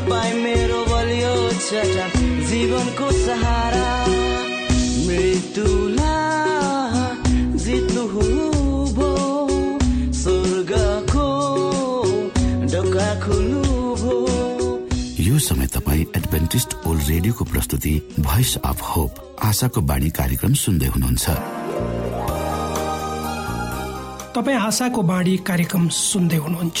तपाईँ मेरो बलियो छटा जीवनको सहारा। मृत्युला जित्नु भो स्वर्गको ढोका खुल्नु यो समय तपाईँ एडभेन्टिस्ट ओल्ड रेडियोको प्रस्तुति भोइस अफ होप आशाको बाणी कार्यक्रम सुन्दै हुनुहुन्छ। तपाईँ आशाको बाणी कार्यक्रम सुन्दै हुनुहुन्छ।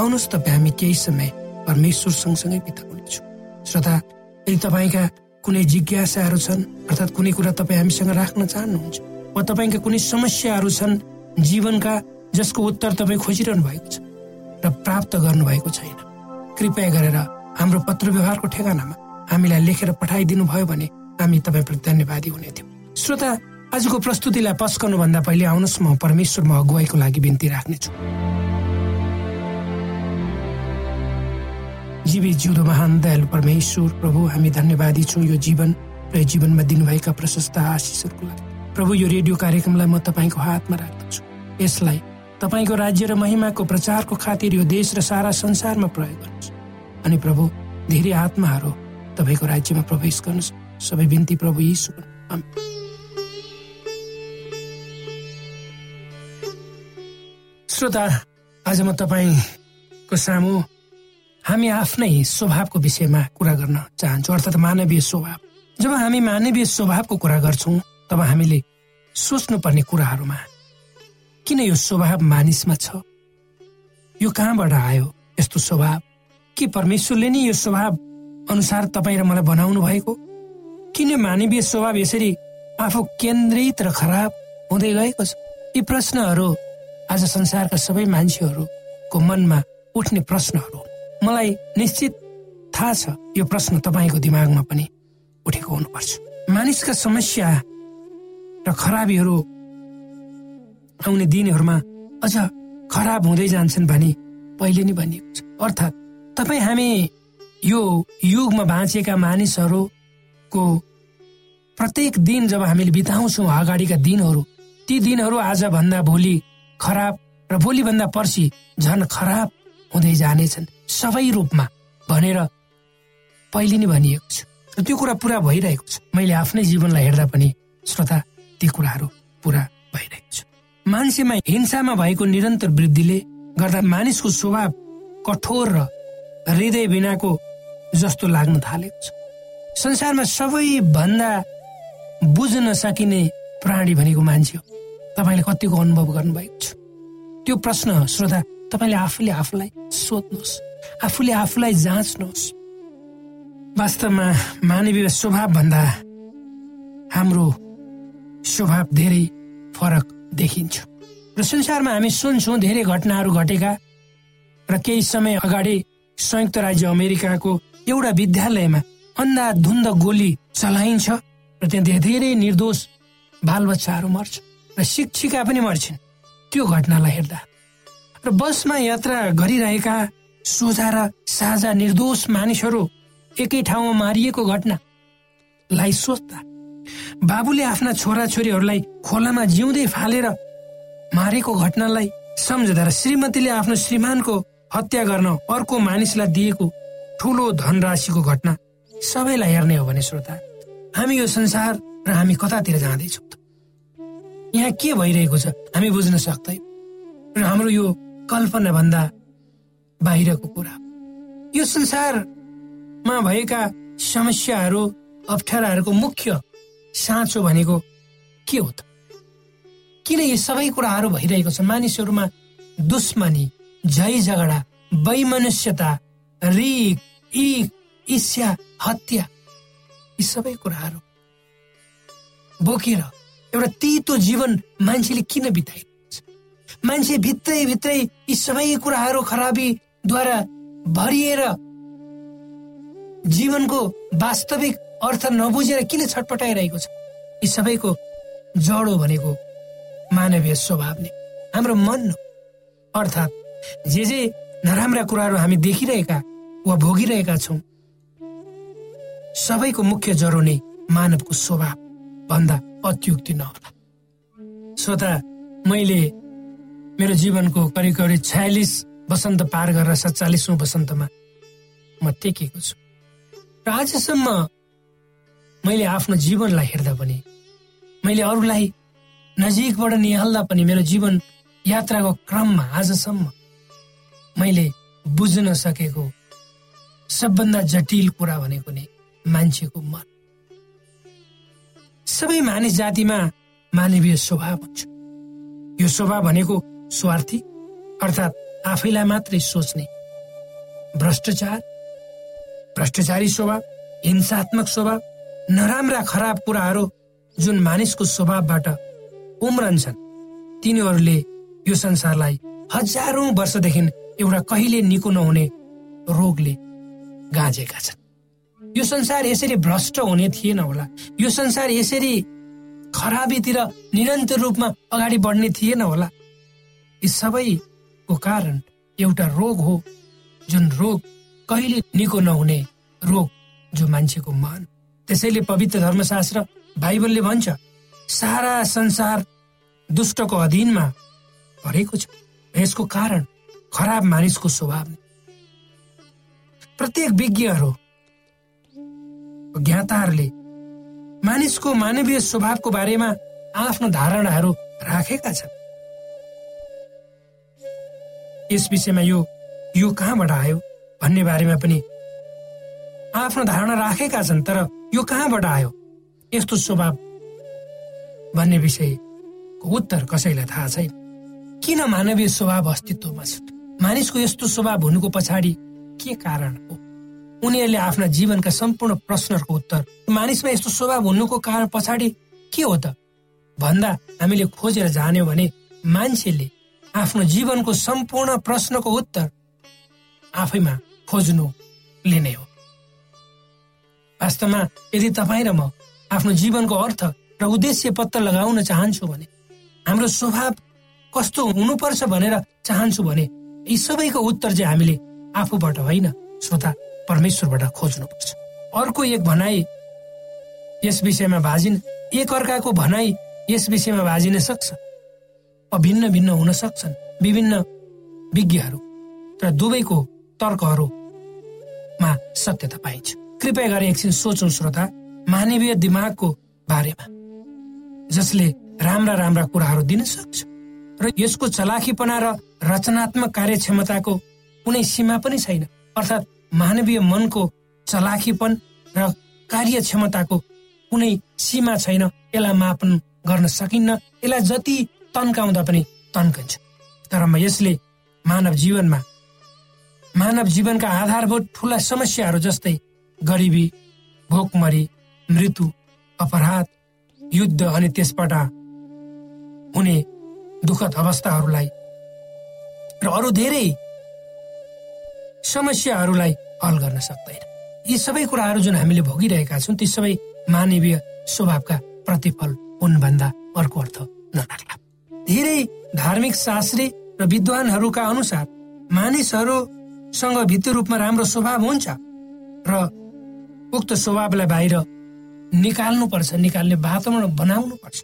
आउनुहोस् तपाईँ हामी केही समय परमेश्वर सँगसँगै बिताउनेछौँ श्रोता यदि तपाईँका कुनै जिज्ञासाहरू छन् अर्थात् कुनै कुरा तपाईँ हामीसँग राख्न चाहनुहुन्छ वा तपाईँका कुनै समस्याहरू छन् जीवनका जसको उत्तर तपाईँ खोजिरहनु भएको छ र प्राप्त गर्नुभएको छैन कृपया गरेर हाम्रो पत्र व्यवहारको ठेगानामा हामीलाई लेखेर पठाइदिनु भयो भने हामी तपाईँप्रति धन्यवादी हुने थियौँ श्रोता आजको प्रस्तुतिलाई पस्कनुभन्दा पहिले आउनुहोस् म परमेश्वरमा अगुवाईको लागि बिन्ती राख्नेछु। जीवी जिउँदो महान दयालु परमेश्वर प्रभु हामी धन्यवादी छौँ यो जीवन र जीवनमा दिनुभएका प्रशस्त आशिषहरूको लागि। प्रभु यो रेडियो कार्यक्रमलाई म तपाईँको हातमा राख्दछु। यसलाई तपाईँको राज्य र महिमाको प्रचारको खातिर यो देश र सारा संसारमा प्रयोग गर्नुहोस् अनि प्रभु धेरै आत्माहरू तपाईँको राज्यमा प्रवेश गर्नुहोस्। सबै बिन्ती प्रभु यी श्रोता आज म तपाईँ को सामु हामी आफ्नै स्वभावको विषयमा कुरा गर्न चाहन्छौँ। अर्थात् मानवीय स्वभाव। जब हामी मानवीय स्वभावको कुरा गर्छौँ तब हामीले सोच्नुपर्ने कुराहरूमा किन यो स्वभाव मानिसमा छ? यो कहाँबाट आयो यस्तो स्वभाव? के परमेश्वरले नै यो स्वभाव अनुसार तपाईँ र मलाई बनाउनु भएको? किन मानवीय स्वभाव यसरी आफू केन्द्रित र खराब हुँदै गएको छ? यी प्रश्नहरू आज संसारका सबै मान्छेहरूको मनमा उठ्ने प्रश्नहरू मलाई निश्चित थाहा छ यो प्रश्न तपाईँको दिमागमा पनि उठेको हुनुपर्छ। मानिसका समस्या र खराबीहरू आउने दिनहरूमा अझ खराब हुँदै जान्छन् भनी पहिले नै भनिएको छ। अर्थात् तपाईँ हामी यो युगमा बाँचेका मानिसहरूको प्रत्येक दिन जब हामीले बिताउँछौँ अगाडिका दिनहरू ती दिनहरू आज भन्दा भोलि खराब र भोलि भन्दा पर्सि झन खराब हुँदै जानेछन् सबै रूपमा भनेर पहिले नै भनिएको छ। र त्यो कुरा पुरा भइरहेको छ। मैले आफ्नै जीवनलाई हेर्दा पनि श्रोता ती कुराहरू पुरा भइरहेको छ। मान्छेमा हिंसामा भएको निरन्तर वृद्धिले गर्दा मानिसको स्वभाव कठोर र हृदय बिनाको जस्तो लाग्न थालेको छ। संसारमा सबैभन्दा बुझ्न सकिने प्राणी भनेको मान्छे हो। तपाईँले कतिको अनुभव गर्नुभएको छ? त्यो प्रश्न श्रोता तपाईँले आफूले आफूलाई सोध्नुहोस्। आफूले आफूलाई जाँच्नुहोस्। वास्तवमा मानवीय स्वभाव भन्दा हाम्रो स्वभाव धेरै फरक देखिन्छ। र संसारमा हामी सुन्छौँ धेरै घटनाहरू घटेका। र केही समय अगाडि संयुक्त राज्य अमेरिकाको एउटा विद्यालयमा अन्धाधुन्द गोली चलाइन्छ र त्यहाँ धेरै निर्दोष बालबच्चाहरू मर्छ र शिक्षिका पनि मर्छन्। त्यो घटनालाई हेर्दा र बसमा यात्रा गरिरहेका सोझा र साझा निर्दोष मानिसहरू एकै ठाउँमा मारिएको घटनालाई सोच्दा बाबुले आफ्ना छोराछोरीहरूलाई खोलामा जिउँदै फालेर मारेको घटनालाई सम्झदा र श्रीमतीले आफ्नो श्रीमानको हत्या गर्न अर्को मानिसलाई दिएको ठुलो धनराशिको घटना सबैलाई हेर्ने हो भने श्रोता हामी यो संसार र हामी कतातिर जाँदैछौँ यहाँ के भइरहेको छ? हामी बुझ्न सक्दै र हाम्रो यो कल्पना भन्दा बाहिरको कुरा। यो संसारमा भएका समस्याहरू अप्ठ्याराहरूको मुख्य साँचो भनेको के हो त? किन यी सबै कुराहरू भइरहेको छ? मानिसहरूमा दुश्मनी झै झगडा वैमनुष्यता रिक इक ईर्ष्या हत्या यी सबै कुराहरू बोकेर एउटा तितो जीवन मान्छेले किन छ मान्छे भित्रै भित्रै यी सबै कुराहरू खराबीद्वारा भरिएर जीवनको वास्तविक अर्थ नबुझेर किन छटपटाइरहेको छ? यी सबैको जडो भनेको मानवीय स्वभाव नै हाम्रो मन अर्थात् जे जे नराम्रा कुराहरू हामी देखिरहेका वा भोगिरहेका छौँ सबैको मुख्य जरो नै मानवको स्वभाव भन्दा अत्युक्ति नहोला। श्रोता मैले मेरो जीवनको करिब करिब छयालिस वसन्त पार गरेर सत्तालिसौँ वसन्तमा म टेकेको छु। र आजसम्म मैले आफ्नो जीवनलाई हेर्दा पनि मैले अरूलाई नजिकबाट निहाल्दा पनि मेरो जीवन यात्राको क्रममा आजसम्म मैले बुझ्न सकेको सबभन्दा जटिल कुरा भनेको नै मान्छेको मन। सबै मानिस जातिमा मानवीय स्वभाव हुन्छ। यो स्वभाव भनेको स्वार्थी अर्थात् आफैलाई मात्रै सोच्ने। भ्रष्टाचार भ्रष्टाचारी स्वभाव हिंसात्मक स्वभाव नराम्रा खराब कुराहरू जुन मानिसको स्वभावबाट उम्रन्छन् तिनीहरूले यो संसारलाई हजारौं वर्षदेखि एउटा कहिले निको नहुने रोगले गाँजेका छन्। यो संसार यसरी भ्रष्ट हुने थिएन होला। यो संसार यसरी खराबीतिर निरन्तर रूपमा अगाडि बढ्ने थिएन होला। यी सबैको कारण एउटा रोग हो जुन रोग कहिले निको नहुने रोग जो मान्छेको मन। त्यसैले पवित्र धर्मशास्त्र बाइबलले भन्छ सारा संसार दुष्टको अधीनमा परेको छ। यसको कारण खराब मानिसको स्वभाव प्रत्येक विज्ञहरू ज्ञाताहरूले मानिसको मानवीय स्वभावको बारेमा आफ्नो धारणाहरू राखेका छन्। यस विषयमा यो यो कहाँबाट आयो भन्ने बारेमा पनि आफ्नो धारणा राखेका छन् तर यो कहाँबाट आयो? यस्तो स्वभाव भन्ने विषयको उत्तर कसैलाई थाहा छैन। किन मानवीय स्वभाव अस्तित्वमा छ? मानिसको यस्तो स्वभाव हुनुको पछाडि के कारण हो? उनीहरूले आफ्ना जीवनका सम्पूर्ण प्रश्नहरूको उत्तर मानिसमा यस्तो स्वभाव हुनुको कारण पछाडि के हो त? भन्दा हामीले खोजेर जान्यौँ भने मान्छेले आफ्नो जीवनको सम्पूर्ण प्रश्नको उत्तर आफैमा खोज्नुले नै हो। वास्तवमा यदि तपाईँ र म आफ्नो जीवनको अर्थ र उद्देश्य पत्ता लगाउन चाहन्छु भने हाम्रो स्वभाव कस्तो हुनुपर्छ भनेर चाहन्छु भने यी सबैको उत्तर चाहिँ हामीले आफूबाट होइन श्रोता परमेश्वरबाट खोज्नुपर्छ। अर्को एक भनाइ यस विषयमा भाजिन एक अर्काको भनाइ यस विषयमा भाजिन सक्छ। भिन्न भिन्न हुन सक्छन्। विभिन्न विज्ञहरू र दुवैको तर्कहरूमा सत्यता पाइन्छ। कृपया गरेर एकछिन सोचौँ श्रोता। मानवीय दिमागको बारेमा जसले राम्रा राम्रा कुराहरू दिन सक्छ र यसको चलाखीपना र रचनात्मक कार्यक्षमताको कुनै सीमा पनि छैन। अर्थात् मानवीय मनको चलाखीपन र कार्यक्षमताको कुनै सीमा छैन। यसलाई मापन गर्न सकिन्न। यसलाई जति तन्काउँदा पनि तन्कन्छ। तर म यसले मानव जीवनमा मानव जीवनका आधारभूत ठुला समस्याहरू जस्तै गरिबी भोकमरी मृत्यु अपराध युद्ध अनि त्यसबाट हुने दुःखद अवस्थाहरूलाई र अरू धेरै समस्याहरूलाई हल गर्न सक्दैन। यी सबै कुराहरू जुन हामीले भोगिरहेका छौँ ती सबै मानवीय स्वभावका प्रतिफल हुन् भन्दा अर्को अर्थ नलाग्ला धेरै धार्मिक शास्त्री र विद्वानहरूका अनुसार मानिसहरूसँग भित्ती रूपमा राम्रो स्वभाव हुन्छ र उक्त स्वभावलाई बाहिर निकाल्नु पर्छ निकाल्ने वातावरण बनाउनु पर्छ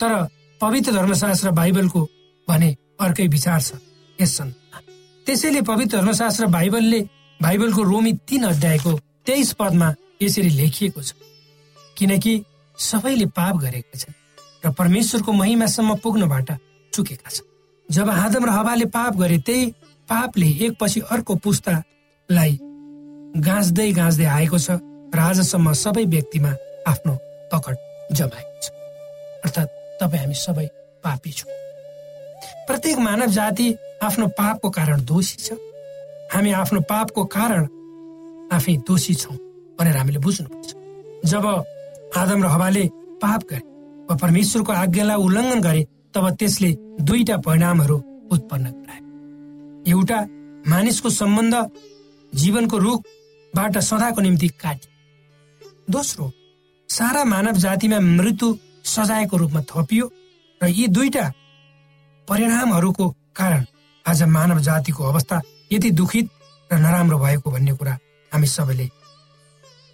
तर पवित्र धर्मशास्त्र बाइबलको भने अर्कै विचार छ यस त्यसैले पवित्र धर्मशास्त्र बाइबलले बाइबलको रोमी तीन अध्यायको तेइस पदमा यसरी लेखिएको छ किनकि सबैले पाप गरेका छन्। र परमेश्वरको महिमासम्म पुग्नबाट चुकेका छन्। जब आदम र हवाले पाप गरे त्यही पापले एकपछि अर्को पुस्तालाई गाँच्दै गाँच्दै आएको छ र आजसम्म सबै व्यक्तिमा आफ्नो पकड जमाएको छ। अर्थात् तपाईँ हामी सबै पापी छौँ। प्रत्येक मानव जाति आफ्नो पापको कारण दोषी छ। हामी आफ्नो पापको कारण आफै दोषी छौँ भनेर हामीले बुझ्नुपर्छ। जब आदम र हवाले पाप गरे वा परमेश्वरको आज्ञालाई उल्लङ्घन गरे तब त्यसले दुईटा परिणामहरू उत्पन्न गरायो एउटा मानिसको सम्बन्ध जीवनको रुखबाट सदाको निम्ति काटे दोस्रो सारा मानव जातिमा मृत्यु सजायको रूपमा थपियो र यी दुईटा परिणामहरूको कारण आज मानव जातिको अवस्था यति दुखित र नराम्रो भएको भन्ने कुरा हामी सबैले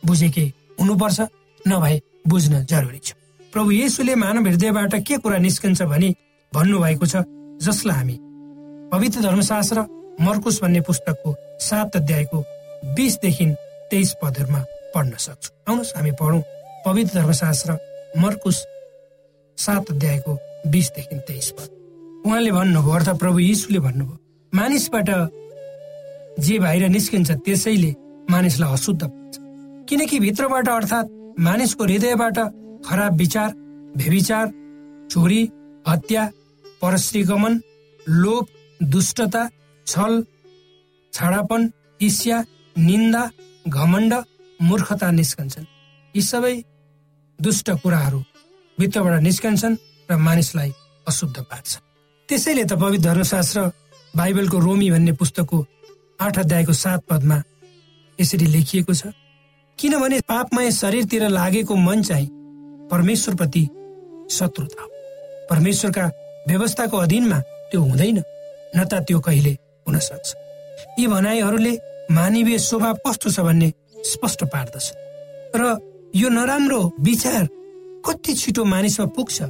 बुझेकै हुनुपर्छ नभए बुझ्न जरुरी छ। प्रभु येसुले मानव हृदयबाट के कुरा निस्कन्छ भनी भन्नुभएको छ जसलाई हामी पवित्र धर्मशास्त्र मर्कुस भन्ने पुस्तकको सात अध्यायको बिसदेखि तेइस पदहरूमा पढ्न सक्छौँ। आउनुहोस् हामी पढौँ पवित्र धर्मशास्त्र मर्कुस सात अध्यायको बिसदेखि तेइस पद। उहाँले भन्नुभयो अर्थात् प्रभु यीशुले भन्नुभयो मानिसबाट जे बाहिर निस्किन्छ त्यसैले मानिसलाई अशुद्ध किनकि भित्रबाट अर्थात् मानिसको हृदयबाट खराब विचार भेविचार चोरी हत्या परश्रीगमन लोभ दुष्टता छल छाडापन ईर्ष्या निन्दा घमण्ड मूर्खता निस्कन्छन्। यी सबै दुष्ट कुराहरू भित्रबाट निस्कन्छन् र मानिसलाई अशुद्ध पार्छ त्यसैले त पवित्र धर्मशास्त्र बाइबलको रोमी भन्ने पुस्तकको आठ अध्यायको सात पदमा यसरी लेखिएको छ किनभने पापमय शरीरतिर लागेको मन चाहिँ परमेश्वरप्रति शत्रुता। हो परमेश्वरका व्यवस्थाको अधीनमा त्यो हुँदैन न त त्यो कहिले हुन सक्छ। यी भनाइहरूले मानवीय स्वभाव कस्तो छ भन्ने स्पष्ट पार्दछ। र यो नराम्रो विचार कति छिटो मानिसमा पुग्छ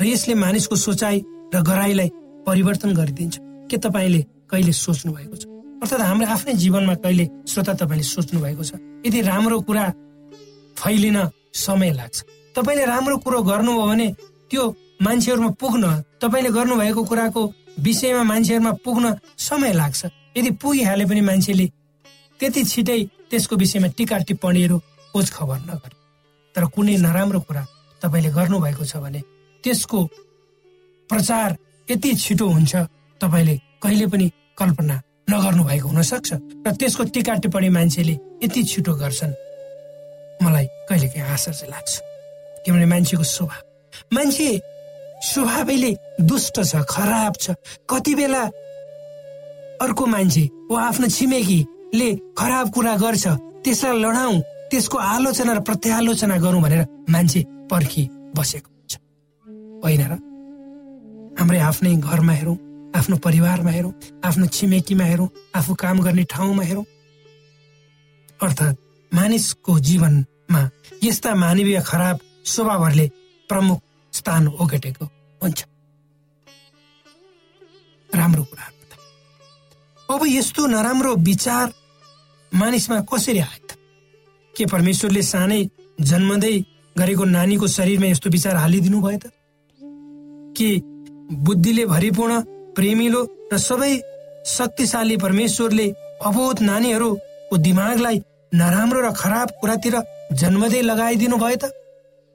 र यसले मानिसको सोचाइ र गराईलाई परिवर्तन गरिदिन्छ। के तपाईँले कहिले सोच्नु भएको छ? अर्थात् हाम्रो आफ्नै जीवनमा कहिले श्रोता तपाईँले सोच्नु भएको छ? यदि राम्रो कुरा फैलिन समय लाग्छ। तपाईँले राम्रो कुरो गर्नुभयो भने त्यो मान्छेहरूमा पुग्न तपाईँले गर्नुभएको कुराको विषयमा मान्छेहरूमा पुग्न समय लाग्छ। यदि पुगिहाले पनि मान्छेले त्यति छिटै त्यसको विषयमा टिका टिप्पणीहरू खोज खबर नगरे। तर कुनै नराम्रो कुरा तपाईँले गर्नुभएको छ भने त्यसको प्रचार यति छिटो हुन्छ तपाईँले कहिले पनि कल्पना नगर्नु भएको हुनसक्छ र त्यसको टिका टिप्पणी मान्छेले यति छिटो गर्छन्। मलाई कहिलेकाहीँ आशा चाहिँ लाग्छ। किनभने मान्छेको स्वभाव। मान्छे स्वभावैले दुष्ट छ खराब छ। कति बेला अर्को मान्छे वा आफ्नो छिमेकीले खराब कुरा गर्छ त्यसलाई लडाउँ त्यसको आलोचना र प्रत्यालोचना गरौँ भनेर मान्छे पर्खी बसेको हुन्छ। होइन र? हाम्रै आफ्नै घरमा हेरौँ आफ्नो परिवारमा हेरौँ आफ्नो छिमेकीमा हेरौँ आफू काम गर्ने ठाउँमा हेरौँ। अर्थात् मानिसको जीवनमा यस्ता मानवीय खराब स्वभावहरूले प्रमुख स्थान ओगटेको हुन्छ। राम्रो कुरा अब यस्तो नराम्रो विचार मानिसमा कसरी आयो के परमेश्वरले सानै जन्मदै गरेको नानीको शरीरमा यस्तो विचार हालिदिनु भयो त? के बुद्धिले भरिपूर्ण प्रेमिलो र सबै शक्तिशाली परमेश्वरले अबोध नानीहरूको दिमागलाई नराम्रो र खराब कुरातिर जन्मदै लगाइदिनु भयो त?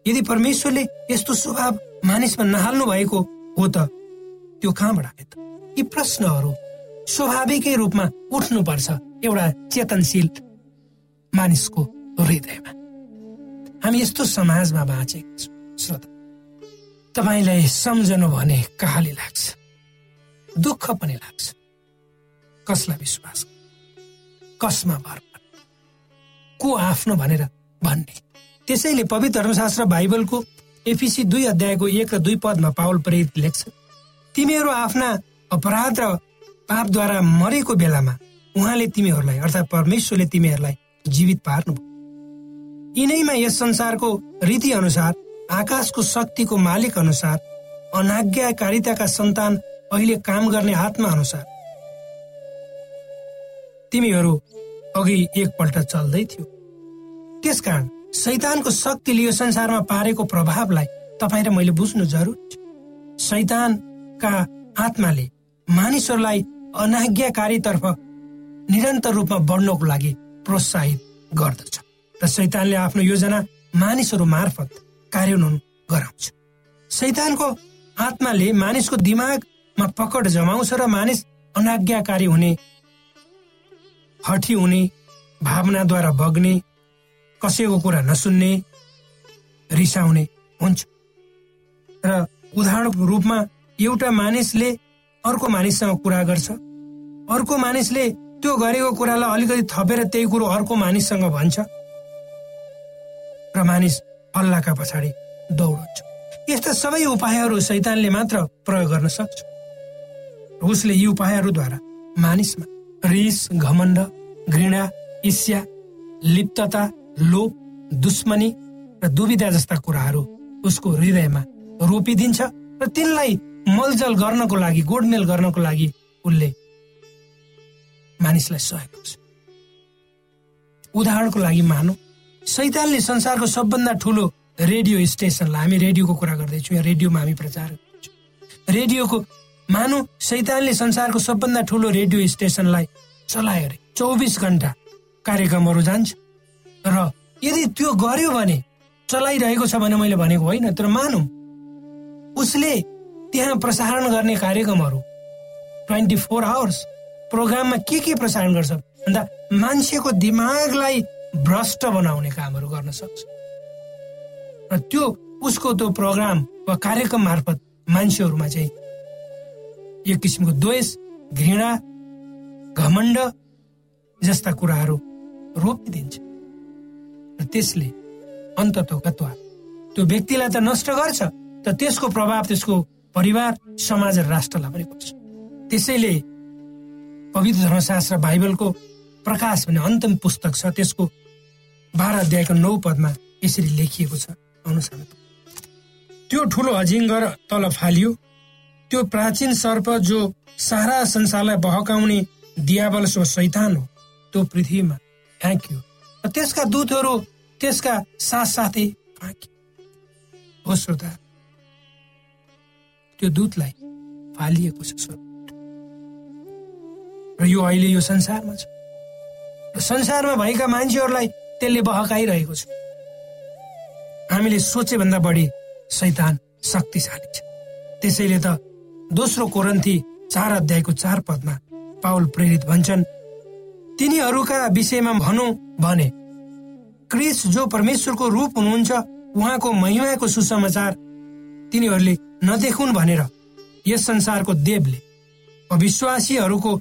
यदि परमेश्वरले यस्तो स्वभाव मानिसमा नहाल्नु भएको हो त त्यो कहाँबाट आयो त? यी प्रश्नहरू स्वाभाविकै रूपमा उठ्नुपर्छ एउटा चेतनशील मानिसको हृदयमा। हामी यस्तो समाजमा बाँचेका छौँ श्रोता। तपाईँलाई सम्झनु भने कहाँले लाग्छ दुःख पनि लाग्छ। कसलाई विश्वास कसमा भर को आफ्नो भनेर भन्ने? त्यसैले पवित्र धर्मशास्त्र बाइबलको एफिसी दुई अध्यायको एक र दुई पदमा पावल प्रेरित लेख्छ। तिमीहरू आफ्ना अपराध र पापद्वारा मरेको बेलामा उहाँले तिमीहरूलाई अर्थात् परमेश्वरले तिमीहरूलाई जीवित पार्नु यिनैमा यस संसारको रीति अनुसार आकाशको शक्तिको मालिक अनुसार अनाज्ञाकारिताका सन्तान अहिले काम गर्ने आत्मा अनुसार। तिमीहरू अघि एकपल्ट चल्दै थियो। त्यसकारण शैतानको शक्तिले यो संसारमा पारेको प्रभावलाई तपाईँ र मैले बुझ्नु जरुरी छ। शैतानका आत्माले मानिसहरूलाई अनाज्ञाकारीतर्फ निरन्तर रूपमा बढ्नको लागि प्रोत्साहित गर्दछ र शैतानले आफ्नो योजना मानिसहरू मार्फत कार्यान्वयन गराउँछ। शैतानको आत्माले मानिसको दिमागमा पकड जमाउँछ र मानिस अनाज्ञाकारी हुने हठी हुने भावनाद्वारा बग्ने कसैको कुरा नसुन्ने रिसाउने हुन्छ। र उदाहरणको रूपमा एउटा मानिसले अर्को मानिससँग कुरा गर्छ। अर्को मानिसले त्यो गरेको कुरालाई अलिकति थपेर त्यही कुरो अर्को मानिससँग भन्छ। र मानिस अल्लाहका पछाडि दौडन्छ। यस्ता सबै उपायहरू सैतानले मात्र प्रयोग गर्न सक्छ। उसले यी उपायहरूद्वारा मानिसमा रिस घमण्ड घृणा ईर्ष्या लिप्तता लोभ दुश्मनी र दुविधा जस्ता कुराहरू उसको हृदयमा रोपिदिन्छ र तिनलाई मलजल गर्नको लागि गोडमेल गर्नको लागि उसले मानिसलाई सहयोग गर्छ। उदाहरणको लागि मानौ सैतानले संसारको सबभन्दा ठुलो रेडियो स्टेसनलाई हामी रेडियोको कुरा गर्दैछौँ यहाँ रेडियोमा हामी प्रचार गर्दैछौँ। रेडियोको मानौ सैतानले संसारको सबभन्दा ठुलो रेडियो स्टेसनलाई चलायो अरे चौबिस घन्टा कार्यक्रमहरू जान्छ। र यदि त्यो गर्यो भने चलाइरहेको छ भने मैले भनेको होइन तर मानौ। उसले त्यहाँ प्रसारण गर्ने कार्यक्रमहरू ट्वेन्टी फोर आवर्स प्रोग्राममा के के प्रसारण गर्छ भन्दा मान्छेको दिमागलाई भ्रष्ट बनाउने कामहरू गर्न सक्छ। र त्यो उसको त्यो प्रोग्राम वा कार्यक्रम मार्फत मान्छेहरूमा चाहिँ एक किसिमको द्वेष घृणा घमण्ड जस्ता कुराहरू रोपिदिन्छ र त्यसले अन्तत त्यो व्यक्तिलाई त नष्ट गर्छ त त्यसको प्रभाव त्यसको परिवार समाज र राष्ट्रलाई पनि पर्छ। त्यसैले पवित्र धर्मशास्त्र बाइबलको प्रकाश भन्ने अन्तिम पुस्तक छ त्यसको बाह्र अध्यायको नौ पदमा यसरी लेखिएको छ। अनुसार त्यो ठुलो अजिङ्गर तल फालियो। त्यो प्राचीन सर्प जो सारा संसारलाई बहकाउने दियाबल सो शैतान हो त्यो पृथ्वीमा फ्याँकियो। त्यसका दूतहरू त्यसका साथसाथै हो श्रोता त्यो दूतलाई फालिएको छ र यो अहिले यो संसारमा छ। संसारमा भएका मान्छेहरूलाई त्यसले बहकाइरहेको छ। हामीले सोचेभन्दा बढी शैतान शक्तिशाली छ। त्यसैले त दोस्रो कोरन्थी चार अध्यायको चार पदमा पाउल प्रेरित भन्छन् तिनीहरूका विषयमा भनौँ भने क्रिस जो परमेश्वरको रूप हुनुहुन्छ उहाँको महिमाको सुसमाचार तिनीहरूले नदेखुन् भनेर यस संसारको देवले विश्वासीहरूको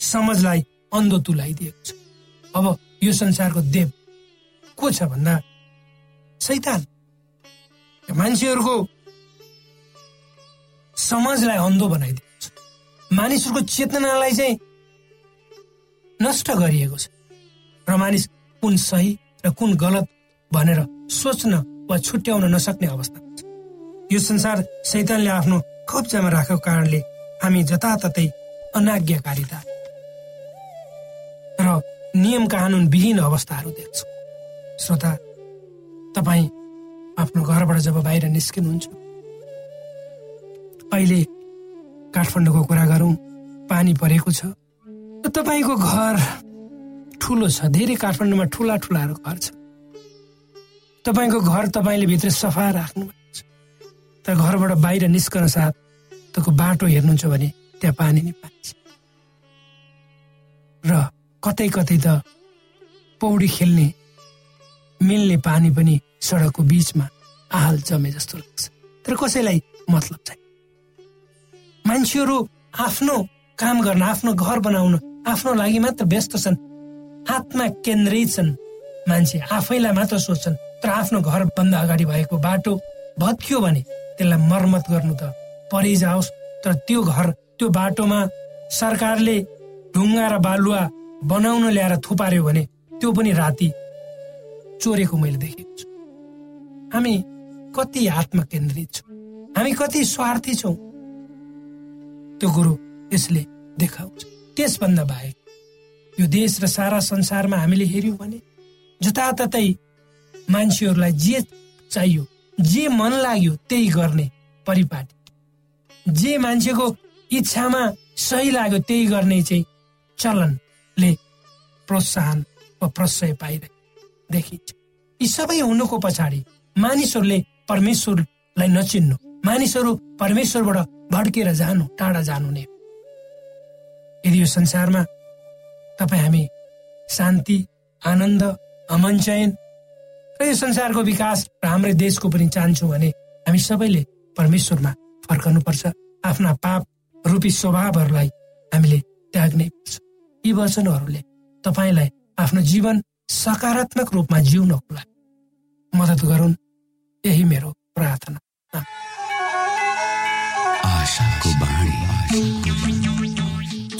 समझलाई अन्धो तुलाइदिएको छ। अब यो संसारको देव को छ भन्दा सैतान मान्छेहरूको समाजलाई अन्धो बनाइदिएको छ। मानिसहरूको चेतनालाई चाहिँ नष्ट गरिएको छ। र मानिस कुन सही र कुन गलत भनेर सोच्न वा छुट्याउन नसक्ने अवस्था यो संसार सैतानले आफ्नो कब्जामा राखेको कारणले हामी जताततै अनाज्ञाकारिता र नियम कानुन विहीन अवस्थाहरू देख्छौँ। श्रोता तपाईँ आफ्नो घरबाट जब बाहिर निस्किनुहुन्छ अहिले काठमाडौँको कुरा गरौँ पानी परेको छ तपाईँको घर ठुलो छ धेरै काठमाडौँमा ठुला ठुलाहरू घर छ। तपाईँको घर तपाईँले भित्र सफा राख्नु तर घरबाट बाहिर निस्कन साथ तपाईँको बाटो हेर्नुहुन्छ भने त्यहाँ पानी नै पानी र कतै कतै त पौडी खेल्ने मिल्ने पानी पनि सडकको बिचमा आहाल जमे जस्तो लाग्छ। तर कसैलाई मतलब छैन। मान्छेहरू आफ्नो काम गर्न आफ्नो घर बनाउन आफ्नो लागि मात्र व्यस्त छन्। आत्मा केन्द्रित छन्। मान्छे आफैलाई मात्र सोच्छन् तर आफ्नो घरभन्दा अगाडि भएको बाटो भत्कियो भने त्यसलाई मर्मत गर्नु त परिजाओस् तर त्यो घर त्यो बाटोमा सरकारले ढुङ्गा र बालुवा बनाउन ल्याएर थुपार्यो भने त्यो पनि राति चोरेको मैले देखेको छु। हामी कति आत्मा केन्द्रित छौँ। हामी कति स्वार्थी छौँ। त्यो कुरो यसले देखाउँछ। त्यसभन्दा बाहेक यो देश र सारा संसारमा हामीले हेऱ्यौँ भने जताततै मान्छेहरूलाई जे चाहियो जे मन लाग्यो त्यही गर्ने परिपाटी। जे मान्छेको इच्छामा सही लाग्यो त्यही गर्ने चाहिँ चलनले प्रोत्साहन वा प्रशय पाइरहे। देखिन्छ यी सबै हुनुको पछाडि मानिसहरूले परमेश्वरलाई नचिन्नु मानिसहरू परमेश्वरबाट भड्केर जानु टाढा जानु नै यदि यो संसारमा तपाईँ हामी शान्ति आनन्द अमन चयन र यो संसारको विकास र हाम्रै देशको पनि चाहन्छौँ भने हामी सबैले परमेश्वरमा फर्कनुपर्छ। आफ्ना पाप रूपी स्वभावहरूलाई हामीले त्याग्नै पर्छ। यी वचनहरूले तपाईँलाई आफ्नो जीवन सकारात्मक रूपमा जिउनको लागि मद्दत गरून्। यही मेरो प्रार्थना।